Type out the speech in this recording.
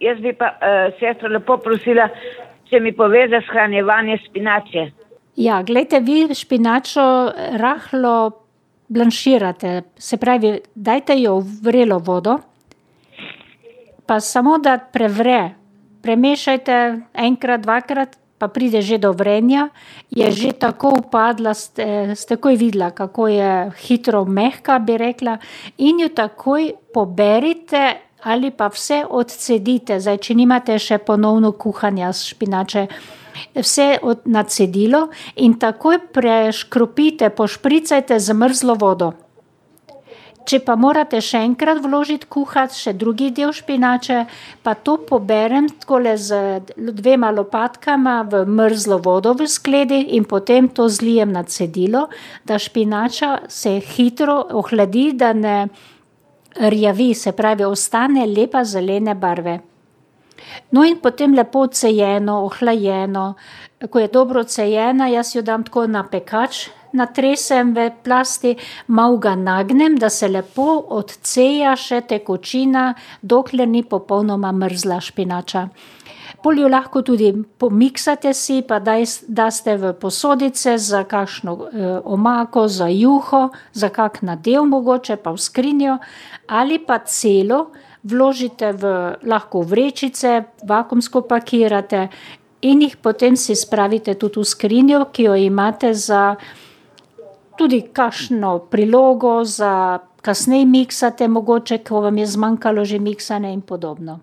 jaz bi pa uh, sestro lepo prosila, če mi pove za shranjevanje spinače. Ja, gledajte, vi špinačo rahlo blanširate, se pravi, dajte jo v vrelo vodo, pa samo da prevre, premešajte enkrat, dvakrat, pa pride že do vrenja, je že tako upadla, ste, ste takoj videla, kako je hitro mehka, bi rekla, in jo takoj poberite ali pa vse odcedite. Zdaj, če nimate še ponovno kuhanja špinače, vse od nacedilo in takoj preškropite, pošpricajte z mrzlo vodo. Če pa morate še enkrat vložiti kuhati še drugi del špinače, pa to poberem takole z dvema lopatkama v mrzlo vodo v skledi in potem to zlijem na cedilo, da špinača se hitro ohladi, da ne rjavi, se pravi, ostane lepa zelene barve. No, in potem lepo cejeno, ohlajeno. Ko je dobro cejena, jaz jo dam tako na pekač, natresem v plasti, malo ga nagnem, da se lepo odceja še tekočina, dokler ni popolnoma mrzla špinača. Pol jo lahko tudi pomiksate si, pa daste v posodice za kakšno omako, za juho, za kak nadev mogoče, pa v skrinjo, ali pa celo vložite v, lahko vrečice, vakuumsko pakirate in jih potem si spravite tudi v skrinjo, ki jo imate za tudi kakšno prilogo, za kasneje miksate mogoče, ko vam je zmanjkalo že miksanja in podobno.